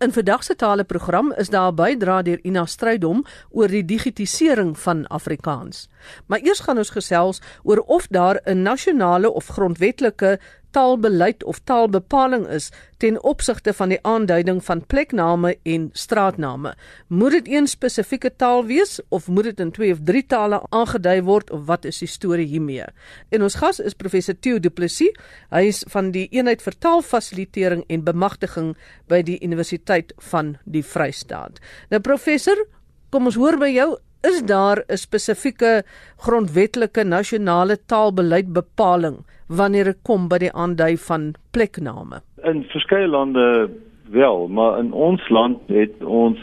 In vandag se taleprogram is daar 'n bydra deur Ina Strydom oor die digitisering van Afrikaans. Maar eers gaan ons gesels oor of daar 'n nasionale of grondwetlike taalbeleid of taalbepaling is ten opsigte van die aanduiding van plekname en straatname. Moet dit een spesifieke taal wees of moet dit in twee of drie tale aangedui word of wat is die storie hiermee? En ons gas is professor Theo Du Plessis. Hy is van die eenheid vir taalfasilitering en bemagtiging by die Universiteit van die Vrystaat. Nou professor, kom ons hoor by jou Is daar 'n spesifieke grondwetlike nasionale taalbeleid bepaling wanneer dit kom by die aandui van plekname? In verskeie lande wel, maar in ons land het ons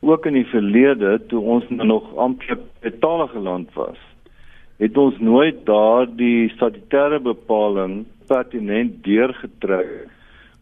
ook in die verlede toe ons nog amptelik 'n talige land was, het ons nooit daardie statutêre bepaling pertinent deurgetrek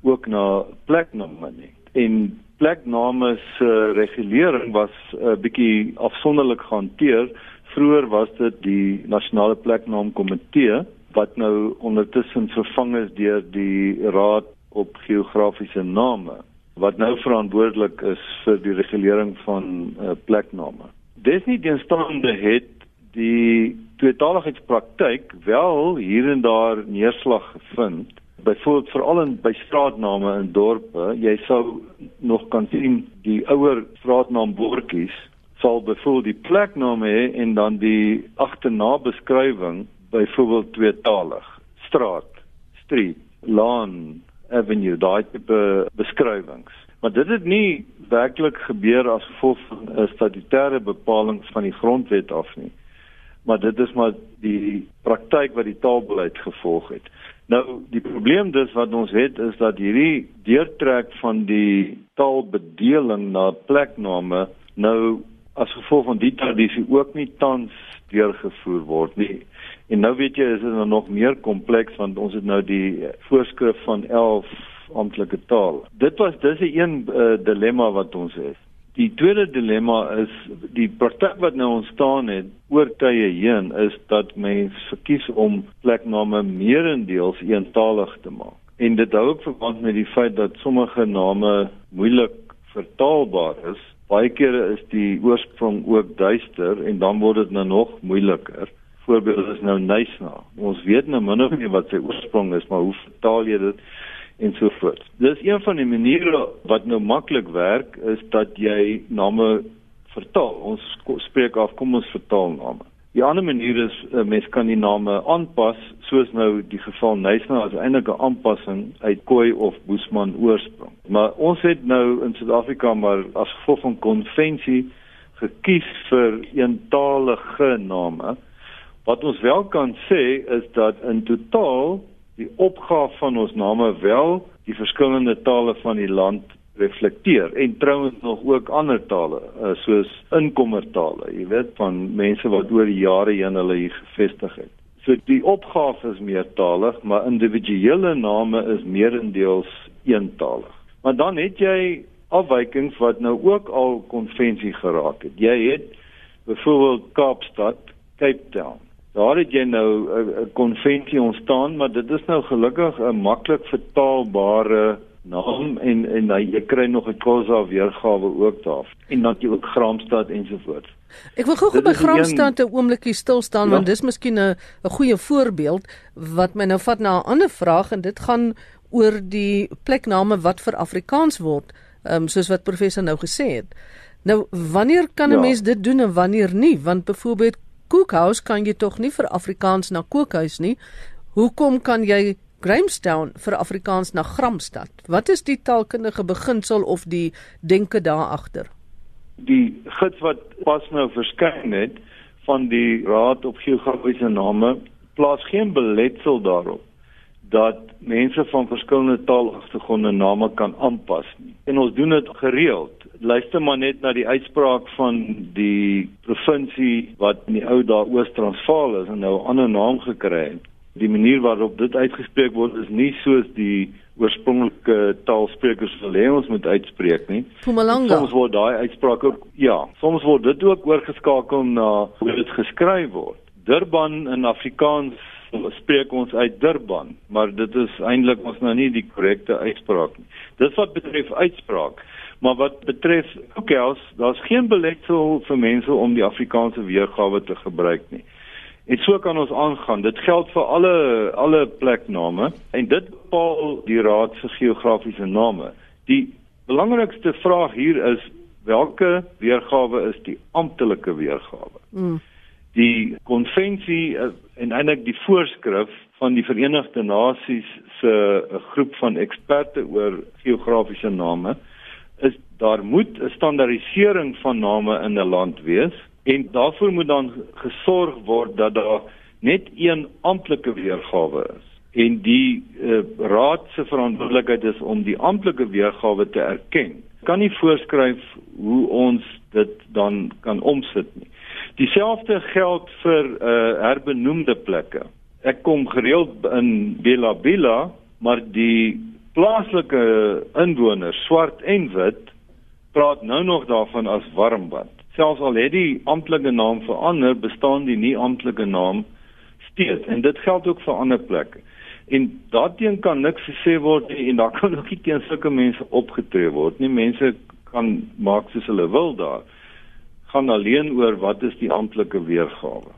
ook na plekname nie. En plekname se uh, regulering was 'n uh, bietjie afsonderlik gehanteer. Vroeger was dit die nasionale pleknaamkomitee wat nou ondertussen vervang is deur die Raad op Geografiese Name wat nou verantwoordelik is vir die regulering van uh, plekname. Desnieteenstaande het die tweetaligheidspraktyk wel hier en daar neerslag gevind. Byvoorbeeld veral in by straatname in dorpe, jy sou nog kan sien die ouer straatnaambordjies sal byvoorbeeld die plekname hê en dan die agterna beskrywing byvoorbeeld tweetalig. Straat street lawn avenue daai tipe beskrywings. Maar dit het nie werklik gebeur as gevolg van 'n statutêre bepaling van die grondwet af nie maar dit is maar die praktyk wat die taalbeleid gevolg het nou die probleem dus wat ons het is dat hierdie deurtrek van die taalbedeling na plekname nou as gevolg van die tradisie ook nie tans deurgevoer word nie En nou weet jy is dit nou nog meer kompleks want ons het nou die voorskrif van 11 amptelike taal. Dit was dis 'n een uh, dilemma wat ons het. Die tweede dilemma is die praktyk wat nou ontstaan het oor tye heen is dat mense verkies om plekname meerendeels eentalig te maak. En dit hou ook verband met die feit dat sommige name moeilik vertaalbaar is. Baie kere is die oorsprong ook duister en dan word dit nou nog moeiliker voorbeeld is nou Nysna. Ons weet nou min of meer wat sy oorsprong is, maar hoe vertaal jy dit en so voort. Dis een van die maniere wat nou maklik werk is dat jy name vertaal. Ons spreek af kom ons vertaal name. Die ander manier is uh, mens kan die name aanpas soos nou die geval Nysna as eintlik 'n aanpassing uit Khoi of Boesman oorsprong. Maar ons het nou in Suid-Afrika maar as gevolg van konvensie gekies vir eentalige name Wat ons wel kan sê is dat in totaal die opgawe van ons name wel die verskillende tale van die land reflekteer en trouens nog ook ander tale uh, soos inkommertale, jy weet van mense wat oor die jare heen hulle hier gevestig het. So die opgawe is meertalig, maar individuele name is meerendeels eentalig. Maar dan het jy afwykings wat nou ook al konvensie geraak het. Jy het byvoorbeeld Kaapstad, Cape Town Daar het jy nou 'n konvensie ontstaan, maar dit is nou gelukkig 'n maklik vertaalbare naam en en nou jy kry nog 'n Khoza weergawe ook daar. En dan jy ook Graamsstad ensovoorts. Ek wil gou by Graamsstad 'n oombliekie stil staan ja. want dis miskien 'n 'n goeie voorbeeld wat my nou vat na 'n ander vraag en dit gaan oor die plekname wat vir Afrikaans word, um, soos wat professor nou gesê het. Nou wanneer kan 'n ja. mens dit doen en wanneer nie? Want byvoorbeeld kookhuis kan jy tog nie vir Afrikaans na kookhuis nie. Hoekom kan jy Grahamstown vir Afrikaans na Gramstad? Wat is die taalkundige beginsel of die denke daar agter? Die gids wat pas nou verskyn het van die Raad op Geografiese Name plaas geen beletsel daarop dat mense van verskillende taalagtergronde name kan aanpas nie. En ons doen dit gereeld luister maar net na die uitspraak van die provinsie wat in die ou daar Oos-Transvaal is en nou 'n ander naam gekry het. Die manier waarop dit uitgespreek word is nie soos die oorspronklike taalsprekers wil hê ons moet uitspreek nie. Pumalanga. Soms word daai uitspraak ook ja, soms word dit ook oorgeskakel na hoe dit geskryf word. Durban in Afrikaans spreek ons uit Durban, maar dit is eintlik ons nou nie die korrekte uitspraak nie. Dis wat betref uitspraak. Maar wat betref Cookhouse, daar's geen beletsel vir mense om die Afrikaanse weergawe te gebruik nie. En so kan ons aangaan. Dit geld vir alle alle plekname en dit bepaal die Raad vir Geografiese Name. Die belangrikste vraag hier is watter weergawe is die amptelike weergawe? Mm. Die konvensie eh, en eintlik die voorskrif van die Verenigde Nasies se eh, groep van eksperte oor geografiese name daar moet 'n standaardisering van name in 'n land wees en daarvoor moet dan gesorg word dat daar net een amptelike weergawe is. En die uh, raad se verantwoordelikheid is om die amptelike weergawe te erken. Kan nie voorskryf hoe ons dit dan kan omsit nie. Dieselfde geld vir uh, herbenoemde plekke. Ek kom gereeld in Bella Bella maar die plaaslike inwoners, swart en wit, praat nou nog daarvan as Warmbad. Selfs al het die amptelike naam verander, bestaan die nie amptelike naam steeds en dit geld ook vir ander plekke. En daarteen kan niks gesê word nie en daar kan ook nie teen sulke mense opgetree word nie. Mense kan maak soos hulle wil daar. Gaan alleen oor wat is die amptelike weergawe.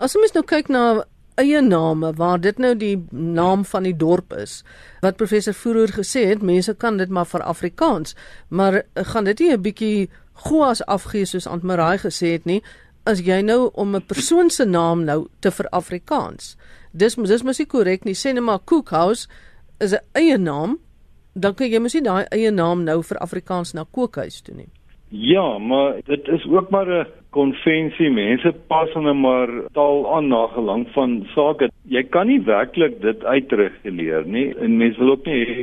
As ons nou kyk na eie name waar dit nou die naam van die dorp is. Wat professor Vroer gesê het, mense kan dit maar vir Afrikaans, maar gaan dit nie 'n bietjie goas afgee soos Antmarai gesê het nie, as jy nou om 'n persoon se naam nou te vir Afrikaans. Dis dis mos nie korrek nie. Sê net maar Cookhouse is 'n eie naam, dan kan jy mos nie daai eie naam nou vir Afrikaans na kookhuis toe nie. Ja, maar dit is ook maar 'n konvensie. Mense pas hulle maar taal aan na gelang van sake. Jy kan nie werklik dit uitreguleer nie en mense wil ook nie hê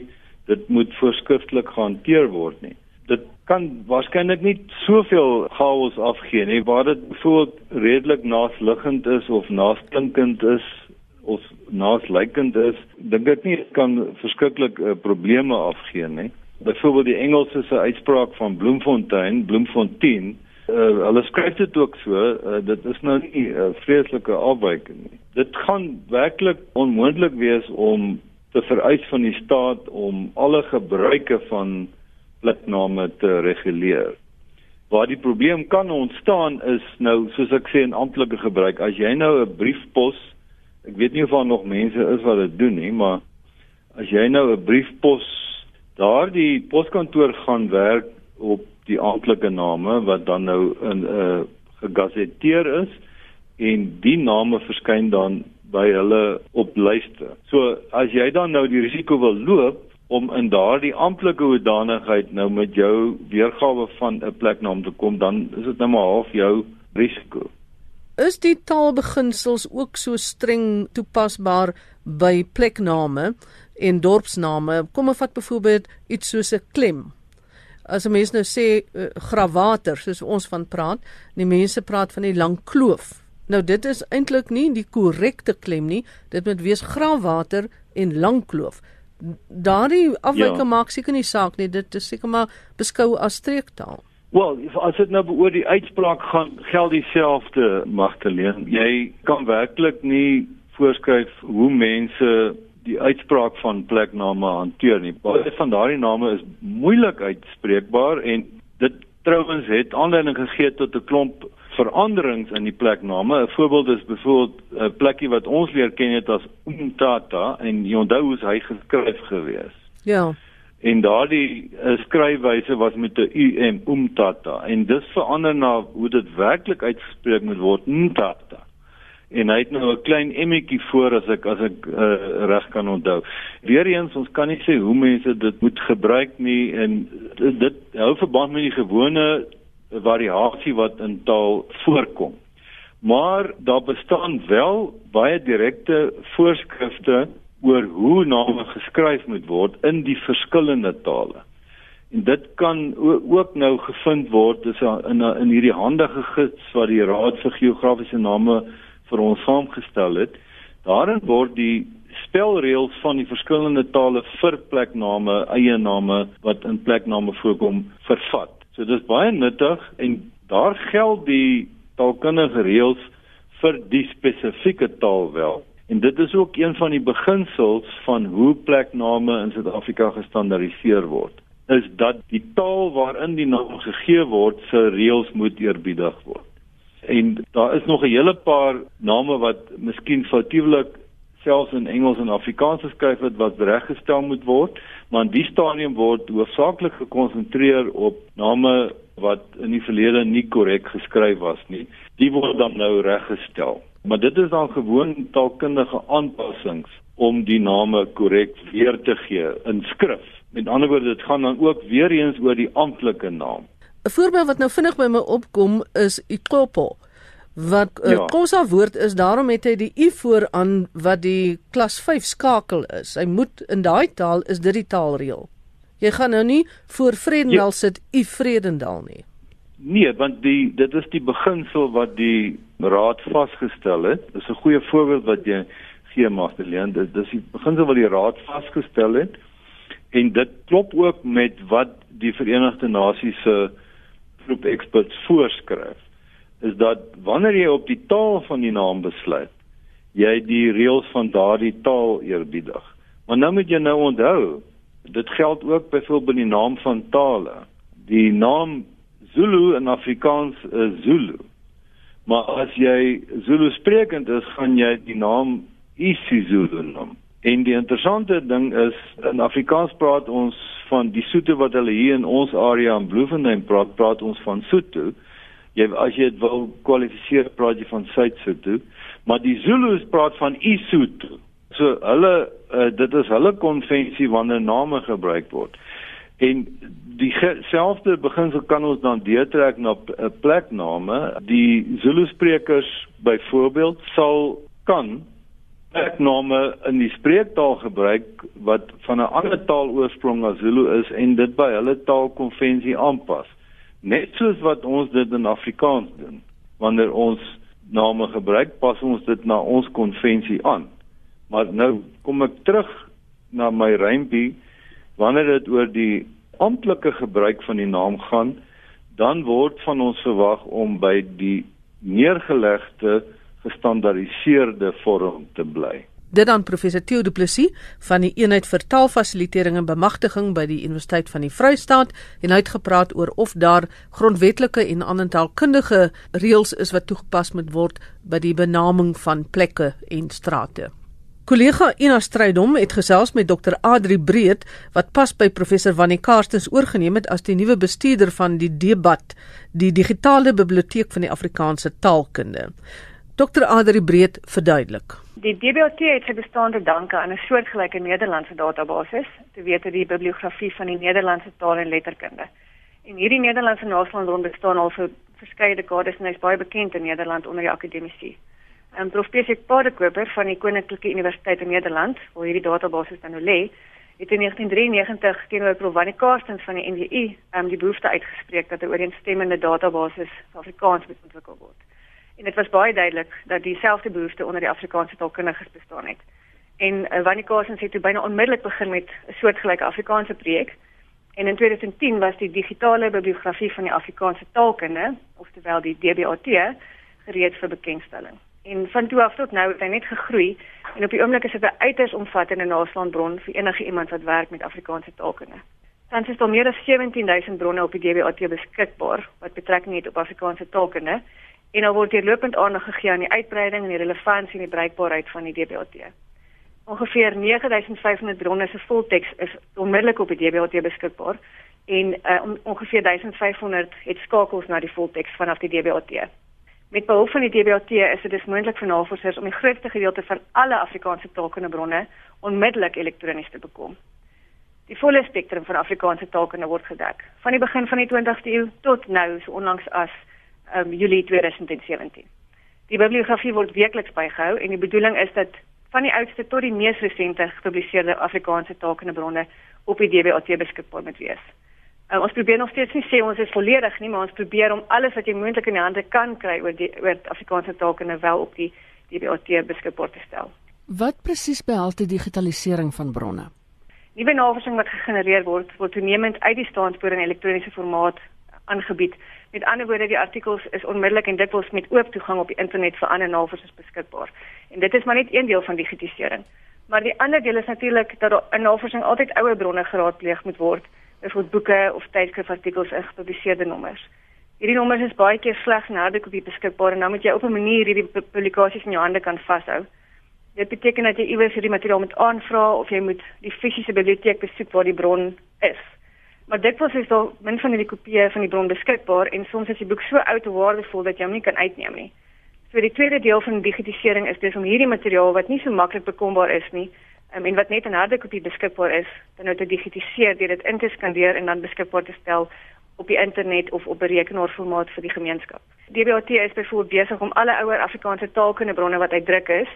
dit moet voorskrifklik gehanteer word nie. Dit kan waarskynlik nie soveel chaos afgee nie waar dit byvoorbeeld redelik naasliggend is of naasklinkend is of naaslykend is. Dink ek nie kan verskriklik uh, probleme afgee nie byvoorbeeld die Engelse se uitspraak van Bloemfontein, Bloemfontein, uh, hulle skryf dit ook so, uh, dit is nou nie 'n uh, vreeslike afwyking nie. Dit gaan werklik onmoontlik wees om te vereis van die staat om alle gebruike van plekname te reguleer. Waar die probleem kan ontstaan is nou soos ek sê in amptelike gebruik, as jy nou 'n briefpos, ek weet nie of daar nog mense is wat dit doen nie, maar as jy nou 'n briefpos Daardie poskantoor gaan werk op die amptelike name wat dan nou in 'n uh, eh, gegazetteer is en die name verskyn dan by hulle op lyste. So as jy dan nou die risiko wil loop om in daardie amptelike hoedanigheid nou met jou weergawe van 'n pleknaam te kom, dan is dit nou maar half jou risiko. Is die taalbeginsels ook so streng toepasbaar by plekname? en dorpsname. Kom ons vat byvoorbeeld iets soos 'n klem. As 'n mens nou sê uh, grawater soos ons van praat, die mense praat van die lang kloof. Nou dit is eintlik nie die korrekte klem nie. Dit moet wees grawater en lang kloof. Daardie afwyking ja. maak seker nie saak nie. Dit is seker maar beskou as streektaal. Wel, as dit nou oor die uitspraak gaan, geld dieselfde magteleen. Jy kan werklik nie voorskryf hoe mense die uitspraak van plekname hanteer nie. Baie van daardie name is moeilik uitspreekbaar en dit trouens het aanleiding gegee tot 'n klomp veranderings in die plekname. 'n Voorbeeld is byvoorbeeld 'n plekkie wat ons leer ken het as Umtata en jy onthou hoe hy geskryf gewees. Ja. En daardie uh, skryfwyse was met 'n um Umtata en dis verander na hoe dit werklik uitgespreek moet word Umtata en hy het nou 'n klein emmetjie voor as ek as ek uh, reg kan onthou. Weereens ons kan nie sê hoe mense dit moet gebruik nie en dit, dit hou verband met die gewone variasie wat in taal voorkom. Maar daar bestaan wel baie direkte voorskrifte oor hoe name geskryf moet word in die verskillende tale. En dit kan ook nou gevind word is in in hierdie handige gids wat die Raad vir Geografiese Name vir ons saamgestel het. Daarin word die spelreëls van die verskillende tale vir plekname, eie name wat in plekname voorkom, vervat. So dis baie nuttig en daar geld die taalkundige reëls vir die spesifieke taal wel. En dit is ook een van die beginsels van hoe plekname in Suid-Afrika gestandaardiseer word is dat die taal waarin die naam gegee word se reëls moet eerbiedig word. En daar is nog 'n hele paar name wat miskien foutiewelik selfs in Engels en Afrikaans geskryf het wat reggestel moet word, maar in die stadium word hoofsaaklik gekonsentreer op name wat in die verlede nie korrek geskryf was nie. Die word dan nou reggestel. Maar dit is dan gewoon taalkundige aanpassings om die name korrek weer te gee in skrif. Met ander woorde, dit gaan dan ook weer eens oor die amptelike naam. 'n Voorbeeld wat nou vinnig by my opkom is Ikopo wat 'n ja. kosa woord is daarom het hy die u vooraan wat die klas 5 skakel is. Hy moet in daai taal is dit die taalreël. Jy gaan nou nie voor Vredendal ja. sit u Vredendal nie. Nee, want die dit is die beginsel wat die raad vasgestel het. Dis 'n goeie voorbeeld wat jy gee Magdalene. Dit is die beginsel wat die raad vasgestel het en dit klop ook met wat die Verenigde Nasies se groep experts voorskryf is dat wanneer jy op die taal van die naam besluit jy die reëls van daardie taal eerbiedig. Maar nou moet jy nou onthou dit geld ook byvoorbeeld die naam van tale. Die naam Zulu in Afrikaans is Zulu. Maar as jy Zulu sprekend is gaan jy die naam isiZulu noem En die interessante ding is in Afrikaans praat ons van die Sotho wat hulle hier in ons area in Bloemfontein praat, praat ons van Sotho. Jy as jy dit wil kwalifiseer praat jy van Suid-Sotho, maar die Zulus praat van iSotho. So hulle uh, dit is hulle konvensie wanneer name gebruik word. En dieselfde beginsel kan ons dan deurtrek na uh, plekname. Die Zulu sprekers byvoorbeeld sal kan plekname in die spreektaal gebruik wat van 'n ander taal oorsprong as Zulu is en dit by hulle taalkonvensie aanpas. Net soos wat ons dit in Afrikaans doen. Wanneer ons name gebruik, pas ons dit na ons konvensie aan. Maar nou kom ek terug na my rympie wanneer dit oor die amptelike gebruik van die naam gaan, dan word van ons verwag om by die neergelegde gestandaardiseerde vorm te bly. Dit dan professor Theo Du Plessis van die eenheid vir taalfasilitering en bemagtiging by die Universiteit van die Vrystaat en hy het gepraat oor of daar grondwetlike en ander taalkundige reëls is wat toegepas moet word by die benaming van plekke en strate. Kollega Ina Strydom het gesels met Dr Adri Breed wat pas by professor Wannie Karstens oorgeneem het as die nuwe bestuurder van die debat die digitale biblioteek van die Afrikaanse taalkunde. Dr Adri Breed verduidelik. Die DBOT het sy bestaande danke aan 'n soortgelyke Nederlandse database, te wete die bibliografie van die Nederlandse taal en letterkunde. En hierdie Nederlandse naslagron bestaan al vir verskeie dekades en is baie bekend in Nederland onder die akademici. En Prof. Pesek Padekoper van die Koninklike Universiteit in Nederland, waar hierdie database dan nou lê, het in 1993 teenoor Prof. Wannie Karstens van die NWU um, die behoefte uitgespreek dat 'n ooreenstemmende database vir Afrikaans moet ontwikkel word. En dit was baie duidelik dat dieselfde behoefte onder die Afrikaanse taalkundiges bestaan het. En uh, Wannie Karsens het toe byna onmiddellik begin met 'n soortgelyke Afrikaanse projek. En in 2010 was die digitale bibliografie van die Afrikaanse taalkunde, oftewel die DBAT, gereed vir bekendstelling. En van toe af tot nou het hy net gegroei en op die oomblik is dit 'n uiters omvattende naslaanbron vir enige iemand wat werk met Afrikaanse taalkunde. Tans is daar meer as 17000 bronne op die DBAT beskikbaar wat betrekking het op Afrikaanse taalkunde en dan word hier lopend aandag gegee aan die uitbreiding en die relevantie en die bruikbaarheid van die DBOT. Ongeveer 9500 bronne se volteks is onmiddellik op die DBOT beskikbaar en uh, ongeveer 1500 het skakels na die volteks vanaf die DBOT. Met behulp van die DBOT is dit dus moontlik vir navorsers om die grootste gedeelte van alle Afrikaanse taalkunde bronne onmiddellik elektronies te bekom. Die volle spektrum van Afrikaanse taalkunde word gedek, van die begin van die 20ste eeu tot nou so onlangs as um, Julie 2017. Die bibliografie word weekliks bygehou en die bedoeling is dat van die oudste tot die mees resente gepubliseerde Afrikaanse taalkunde bronne op die DBAT beskikbaar moet wees. Um, ons probeer nog steeds nie sê ons is volledig nie, maar ons probeer om alles wat jy moontlik in die hande kan kry oor die oor Afrikaanse taalkunde wel op die DBAT beskikbaar te stel. Wat presies behels die digitalisering van bronne? Nuwe navorsing wat gegenereer word, word toenemend uit die standspoor in elektroniese formaat aangebied. Met ander woorde, die artikels is onmiddellik en dikwels met oop toegang op die internet vir ander navorsers beskikbaar. En dit is maar net een deel van digitisering. Maar die ander deel is natuurlik dat 'n navorsing altyd ouer bronne geraadpleeg moet word, byvoorbeeld boeke of tydskrifartikels in gepubliseerde nommers. Hierdie nommers is baie keer slegs in harde kopie beskikbaar en dan moet jy op 'n manier hierdie publikasies in jou hande kan vashou. Dit beteken dat jy iewers hierdie materiaal moet aanvra of jy moet die fisiese biblioteek besoek waar die bron is. Maar dit was is al min van die kopieë van die bron beskikbaar en soms is die boek so oud en waardevol dat jy hom nie kan uitneem nie. So die tweede deel van digitisering is dus om hierdie materiaal wat nie so maklik bekombaar is nie um, en wat net in harde kopie beskikbaar is, dan nou te digitiseer deur dit in te skandeer en dan beskikbaar te stel op die internet of op 'n rekenaarformaat vir die gemeenskap. DBAT is byvoorbeeld besig om alle ouer Afrikaanse taalkundebronne wat uitdruk is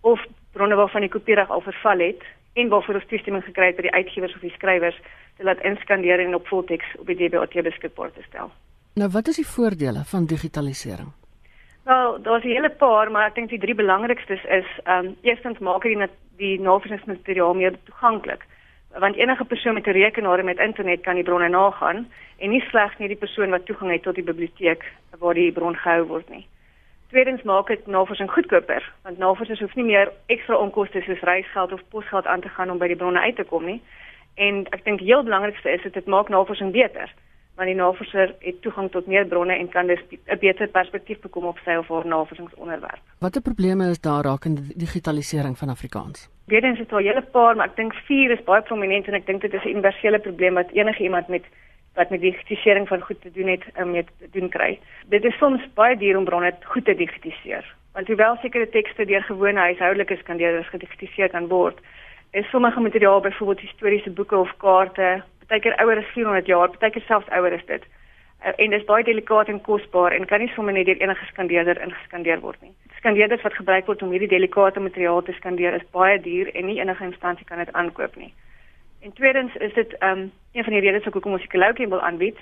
of bronne waarvan die kopiereg al verval het en waarvoor ons toestemming gekry het by die uitgewers of die skrywers te laat inskandeer en op volteks op die DBAT beskikbaar te stel. Nou wat is die voordele van digitalisering? Wel, daar's 'n hele paar, maar ek dink die drie belangrikstes is ehm um, eerstens maak dit die, die navorsingsmateriaal meer toeganklik. Want enige persoon met 'n rekenaar en met internet kan die bronne nagaan en nie slegs net die persoon wat toegang het tot die biblioteek waar die bron gehou word nie. Tweedens maak dit navorsing goedkoper, want navorsers hoef nie meer ekstra onkoste soos reisgeld of posgeld aan te gaan om by die bronne uit te kom nie. En ek dink heel belangrikste is dat dit maak navorsing beter, want die navorser het toegang tot meer bronne en kan dus 'n beter perspektief bekom op sy of haar navorsingsonderwerp. Watter probleme is daar rakende digitalisering van Afrikaans? Weerens is daar 'n hele paar, maar ek dink vier is baie prominent en ek dink dit is 'n universele probleem wat enige iemand met wat met digitisering van goed te doen het um, met doen kry. Dit is soms baie duur om bronne goed te digitiseer. Want hoewel sekere tekste deur gewone huishoudelike skandeerders gedigitiseer kan word, is sommige materiaal byvoorbeeld historiese boeke of kaarte, baie keer ouer as 400 jaar, baie keer selfs ouer as dit. Uh, en dit is baie delikaat en kosbaar en kan nie sommer net deur enige skandeerder ingeskandeer word nie. Skandeerders wat gebruik word om hierdie delikate materiaal te skandeer is baie duur en nie enige instansie kan dit aankoop nie. En tweedens is dit um een van die redes hoekom ons die kolokwie wil aanbied.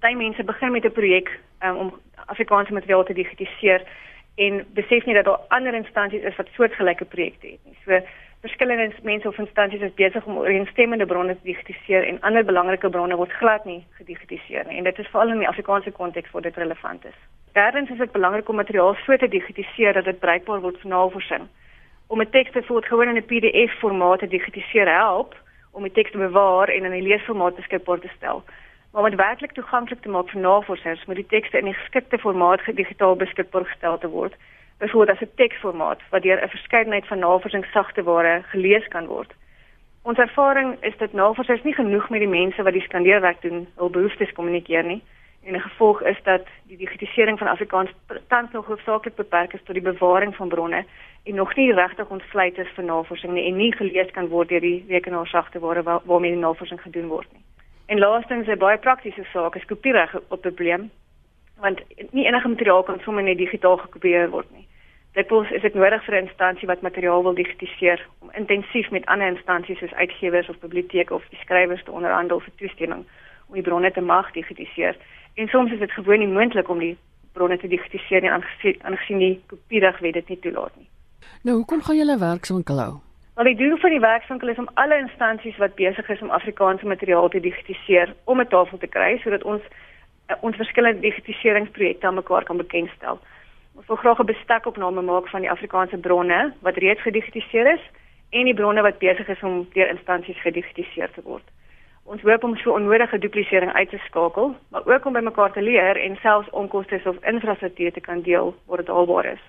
Party mense begin met 'n projek um, om Afrikaanse materiaal te digitiseer en besef nie dat daar ander instansies is wat soortgelyke projekte het nie. So verskillende mense of instansies is besig om ooreenstemmende bronne te digitiseer en ander belangrike bronne word glad nie gedigitiseer nie. En dit is veral in die Afrikaanse konteks waar dit relevant is. Derdens is dit belangrik om materiaal so te digitiseer dat dit bruikbaar word vir navorsing. Om 'n teks te voort gewoon in 'n PDF formaat te digitiseer help om die teks te bewaar en in 'n leesformaat beskikbaar te stel. Maar om dit werklik toeganklik te maak vir navorsers, moet die tekste in 'n geskikte formaat digitaal beskikbaar gestel te word. Byvoorbeeld as 'n teksformaat wat deur 'n verskeidenheid van navorsingssagteware gelees kan word. Ons ervaring is dat navorsers nie genoeg met die mense wat die skandeerwerk doen, hul behoeftes kommunikeer nie. En 'n gevolg is dat die digitisering van Afrikaans tans nog hoofsaaklik beperk is tot die bewaring van bronne en nog nie regtig ontvleit is vir navorsing nie en nie gelees kan word deur die rekenaarsagteware waar, waarmee die navorsing gedoen word nie. En laastens 'n baie praktiese saak is kopiereg 'n probleem want nie enige materiaal kan sommer net digitaal gekopieer word nie. Dit pos is dit nodig vir 'n instansie wat materiaal wil digitiseer om intensief met ander instansies soos uitgewers of biblioteke of die skrywers te onderhandel vir toestemming om die bronne te mag digitiseer. En soms is dit gewoon nie moontlik om die bronne te digitiseer nie aangesien die kopiereg wet dit nie toelaat nie. Nou, hoekom gaan julle werkswinkel hou? Wel, die doel van die werkswinkel is om alle instansies wat besig is om Afrikaanse materiaal te digitiseer om 'n tafel te kry sodat ons ons verskillende digitiseringsprojekte aan mekaar kan bekendstel. Ons wil graag 'n bestekopname maak van die Afrikaanse bronne wat reeds gedigitiseer is en die bronne wat besig is om deur instansies gedigitiseer te word. Ons hoop om so onnodige duplisering uit te skakel, maar ook om by mekaar te leer en selfs onkoste of infrastruktuur te kan deel waar dit albaar is.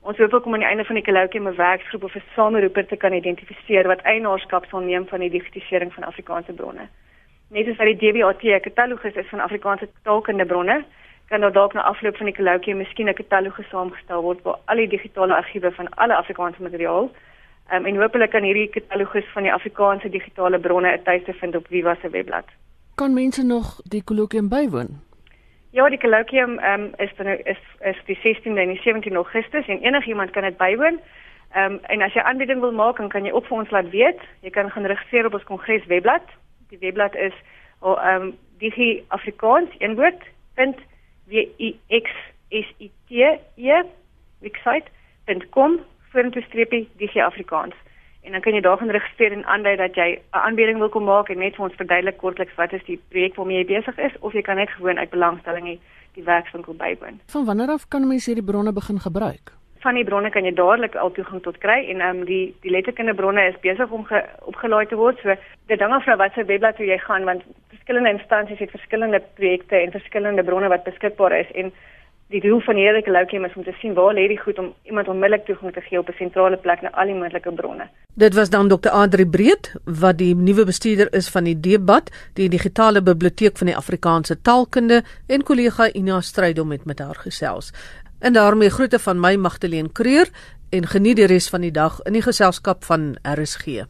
Ons hoop ook om aan die einde van die kolokwium 'n werkgroep of 'n sameroeper te kan identifiseer wat eienaarskap sal neem van die digitisering van Afrikaanse bronne. Net soos wat die DBAT 'n katalogus is van Afrikaanse taalkunde bronne, kan daar dalk na afloop van die kolokwium miskien 'n katalogus saamgestel word waar al die digitale argiewe van alle Afrikaanse materiaal um, en hopelik kan hierdie katalogus van die Afrikaanse digitale bronne 'n tuiste vind op Viva se webblad. Kan mense nog die kolokwium bywoon? Ja, die kolokwium um, is dan is is die 16de en die 17de Augustus en enigiemand kan dit bywoon. Ehm um, en as jy aanbieding wil maak, dan kan jy op vir ons laat weet. Jy kan gaan registreer op ons kongres webblad. Die webblad is oh, ehm um, digi afrikaans een woord vind w i x s i t e website.com vorentoe streepie digi afrikaans. En dan kan jy daar gaan registreer en aandui dat jy 'n aanbieding wil kom maak en net vir ons verduidelik kortliks wat is die projek waarmee jy besig is of jy kan net gewoon uit belangstelling die werkswinkel bywoon. Van wanneer af kan mense hierdie bronne begin gebruik? Van die bronne kan jy dadelik al toegang tot kry en ehm um, die die letterkunde bronne is besig om ge, opgelaai te word. So dit hang af van watter webblad jy gaan want verskillende instansies het verskillende projekte en verskillende bronne wat beskikbaar is en die doel van hierdie loukiem is om te sien waar lê die goed om iemand onmiddellik toegang te gee op 'n sentrale plek na al die moontlike bronne. Dit was dan Dr. Adri Breed wat die nuwe bestuurder is van die Debat, die digitale biblioteek van die Afrikaanse taalkunde en kollega Ina Strydom het met haar gesels. En daarmee groete van my Magdalene Creur en geniet die res van die dag in die geselskap van RSG.